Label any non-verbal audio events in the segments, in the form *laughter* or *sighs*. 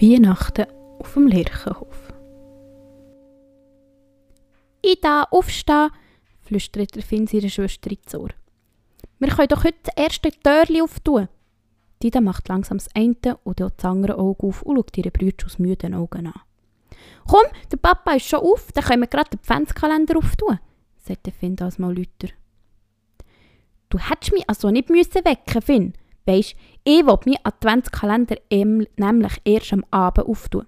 Weihnachten auf dem Lerchenhof. Ida, aufstehen, flüstert der Finn seiner Schwester ins Ohr. Wir können doch heute das erste Türchen auftun. Ida macht langsam das eine und das andere Auge auf und schaut ihre Brüder aus müden Augen an. Komm, der Papa ist schon auf, dann können wir gerade den Adventskalender auftun, sagt der Finn das mal lauter. Du hättest mich also nicht müssen wecken Finn. Weisst, ich will meinen Adventskalender nämlich erst am Abend auftun,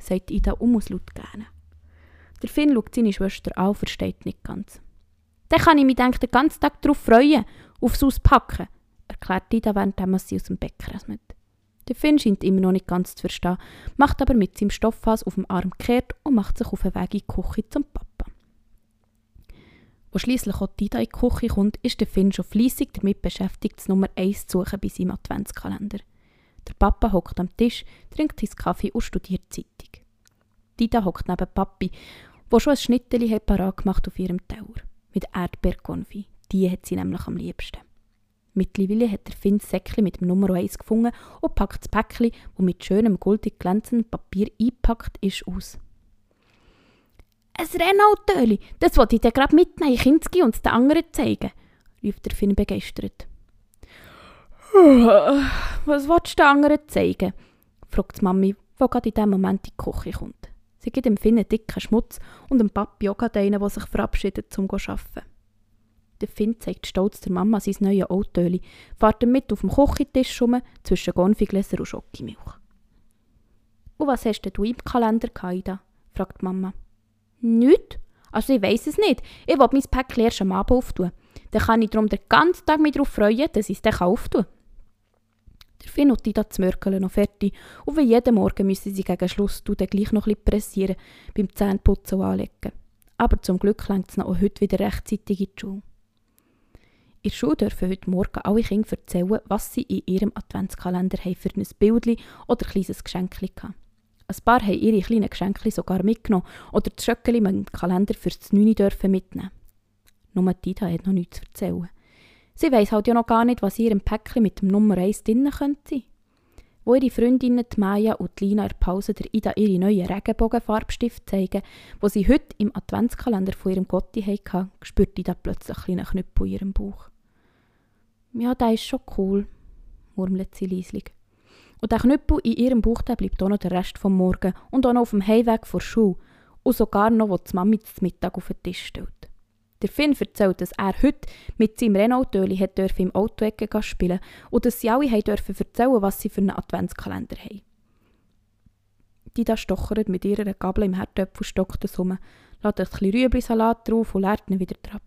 sagt Ida und muss laut gerne. Der Finn schaut seine Schwester an und versteht nicht ganz. Dann kann ich mich denk, den ganzen Tag darauf freuen, aufs Auspacken, erklärt Ida, während sie aus dem Bett krasmet. Der Finn scheint immer noch nicht ganz zu verstehen, macht aber mit seinem Stofffass auf dem Arm kehrt und macht sich auf den Weg in die Küche zum Papa. Wo schließlich auch Ida in die Küche kommt, ist der Finn schon fleissig damit beschäftigt, das Nummer 1 zu suchen bei seinem Adventskalender. Der Papa hockt am Tisch, trinkt seinen Kaffee und studiert die Zeitung. Dida hockt neben Papi, wo schon ein Schnitteli parat gemacht auf ihrem Teller. Mit Erdbeerkonfi. Die hat sie nämlich am liebsten. Mittlerweile hat der Finn das Säckchen mit dem Nummer 1 gefunden und packt das Päckchen, das mit schönem goldig glänzendem Papier eingepackt ist, aus. Ein Renault-Töli, das wollte ich dir gerade mitnehmen, Kinski und es den anderen zeigen, rief der Finn begeistert. *sighs* Was willst du den anderen zeigen? fragt die Mami, die gerade in diesem Moment in die Küche kommt. Sie gibt dem Finn einen dicken Schmutz und dem Papi auch gerade einen, der sich verabschiedet, um zu arbeiten. Der Finn zeigt stolz der Mama sein neues Autöli, fährt damit auf dem Küchentisch rum, zwischen Gonfigläser und Schokimilch. «Und was hast du im Kalender, Kaida?» fragt die Mama. Nicht? Also ich weiß es nicht. Ich will mein Päckchen erst am Abend auftun. Dann kann ich darum den ganzen Tag mich darauf freuen, dass ich es dann auftun kann. Der Finn und das Mörkeln noch fertig und wie jeden Morgen müssen sie gegen Schluss dann gleich noch ein bisschen pressieren, beim Zähneputzen Anlegen. Aber zum Glück längt es auch heute wieder rechtzeitig in die Schule. In der Schule dürfen heute Morgen alle Kinder erzählen, was sie in ihrem Adventskalender haben für ein Bild oder ein kleines Geschenk hatten. Ein paar haben ihre kleinen Geschenke sogar mitgenommen oder das Schöckeli mit dem Kalender fürs 9 dürfen mitnehmen. Nur Tida hat noch nichts zu erzählen. Sie weiss halt ja noch gar nicht, was in ihrem Päckchen mit dem Nummer 1 drin könnte. Wo ihre Freundinnen die Maya und die Lina in der Pause der Ida ihre neuen Regenbogenfarbstift zeigen, wo sie heute im Adventskalender von ihrem Gotti hatten, spürt Ida plötzlich einen Knüppel in ihrem Bauch. Ja, das ist schon cool, murmelt sie leislich. Und der Knüppel in ihrem Bauch bleibt auch noch den Rest vom Morgen und auch noch auf dem Heimweg vor Schule und sogar noch, wo die Mami zum Mittag auf den Tisch stellt. Der Finn erzählt, dass er heute mit seinem Renault-Töli im Autoecke spielen und dass sie alle dürfen erzählen was sie für einen Adventskalender haben. Die da stochert mit ihrer Gabel im Herdöpfel stockt es rum, lädt ein bisschen Rüebli-Salat drauf und leert ihn wieder drauf.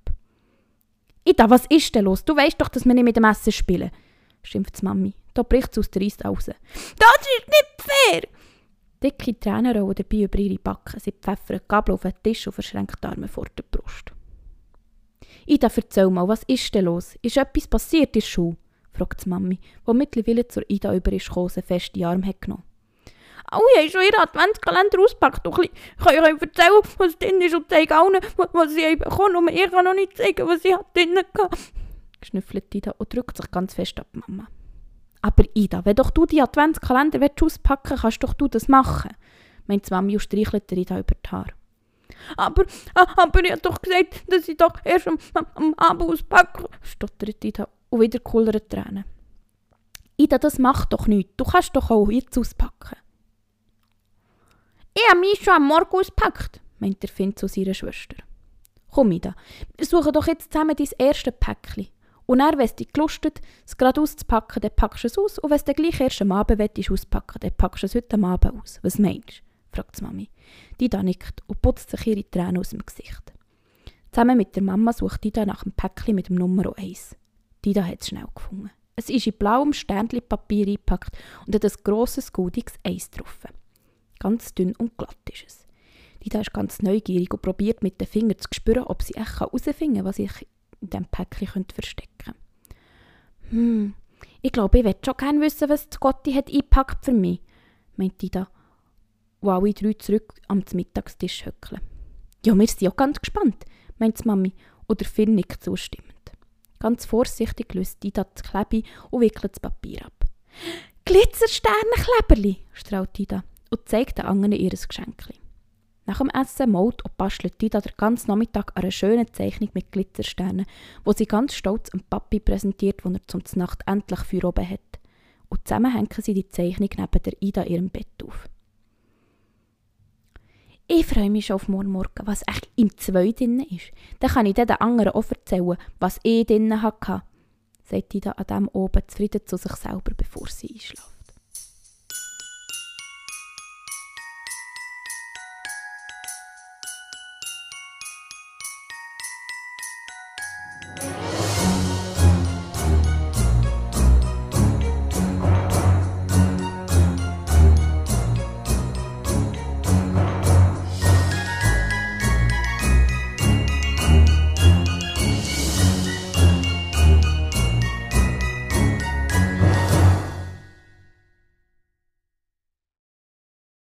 Ida, was ist denn los? Du weißt doch, dass wir nicht mit dem Essen spielen, schimpft die Mami. Da bricht es aus der Eis raus. Das ist nicht fair! Dicke Tränen rollen dabei über ihre Backen. Sie pfeffern die Gabel auf den Tisch und verschränkt die Arme vor der Brust. Ida, erzähl mal, was ist denn los? Ist etwas passiert in der Schule? fragt die Mami, die mittlerweile zur Ida über ist gekommen, feste Arm hat genommen. Alle haben schon ihren Adventskalender ausgepackt. Ich kann euch erzählen, was drin ist und zeige allen, was sie bekommen Und ich kann noch nicht zeigen, was sie drin hatte. Schnüffelt Ida und drückt sich ganz fest ab Mama. Aber Ida, wenn doch du die Adventskalender auspacken willst, kannst doch du das machen, meint die Mami und streichelt Ida über die Haare. Aber, aber ich habe doch gesagt, dass ich doch erst am, am Abend auspacke, stottert Ida und wieder kullern Tränen. Ida, das macht doch nichts. Du kannst doch auch jetzt auspacken. Ich habe mich schon am Morgen auspackt, meint der Finn zu seiner Schwester. Komm, Ida, wir suchen doch jetzt zusammen dein erste Päckchen. Und dann, wenn es dich gelustet, es gerade auszupacken, dann packst du es aus. Und wenn es dann gleich erst am Abend willst, auspacken dann packst du es heute am Abend aus. Was meinst du? fragt die Mami. Die da nickt und putzt sich ihre Tränen aus dem Gesicht. Zusammen mit der Mama sucht Dida nach dem Päckchen mit dem Nummer 1. Dida hat es schnell gefunden. Es ist in blauem Sternchen-Papier eingepackt und hat ein grosses, goldiges Eis drauf. Ganz dünn und glatt ist es. Dida ist ganz neugierig und probiert mit den Fingern zu spüren, ob sie echt herausfinden kann, was sich in diesem Päckchen verstecken könnte. Hm, ich glaube, ich würde schon gerne wissen, was die Gotti hat eingepackt für mich, meint Ida, wo alle drei zurück am Mittagstisch hückeln. Ja, wir sind auch ganz gespannt, meint Mami, oder Finn nickt zustimmend. Ganz vorsichtig löst Ida das Klebe und wickelt das Papier ab. Glitzersternenkleberli, strahlt Ida. und zeigt den anderen ihr Geschenk. Nach dem Essen malt und bastelt Tida den ganzen Nachmittag eine schöne Zeichnung mit Glitzersternen, wo sie ganz stolz dem Papi präsentiert, wo er zum Nacht endlich für oben hat. Und zusammen hängen sie die Zeichnung neben der Ida ihrem Bett auf. Ich freue mich schon auf morgen Morgen, was echt im Zwei drin ist. Dann kann ich den anderen auch erzählen, was ich drin hatte, sagt Ida an dem oben zufrieden zu sich selber, bevor sie einschläft.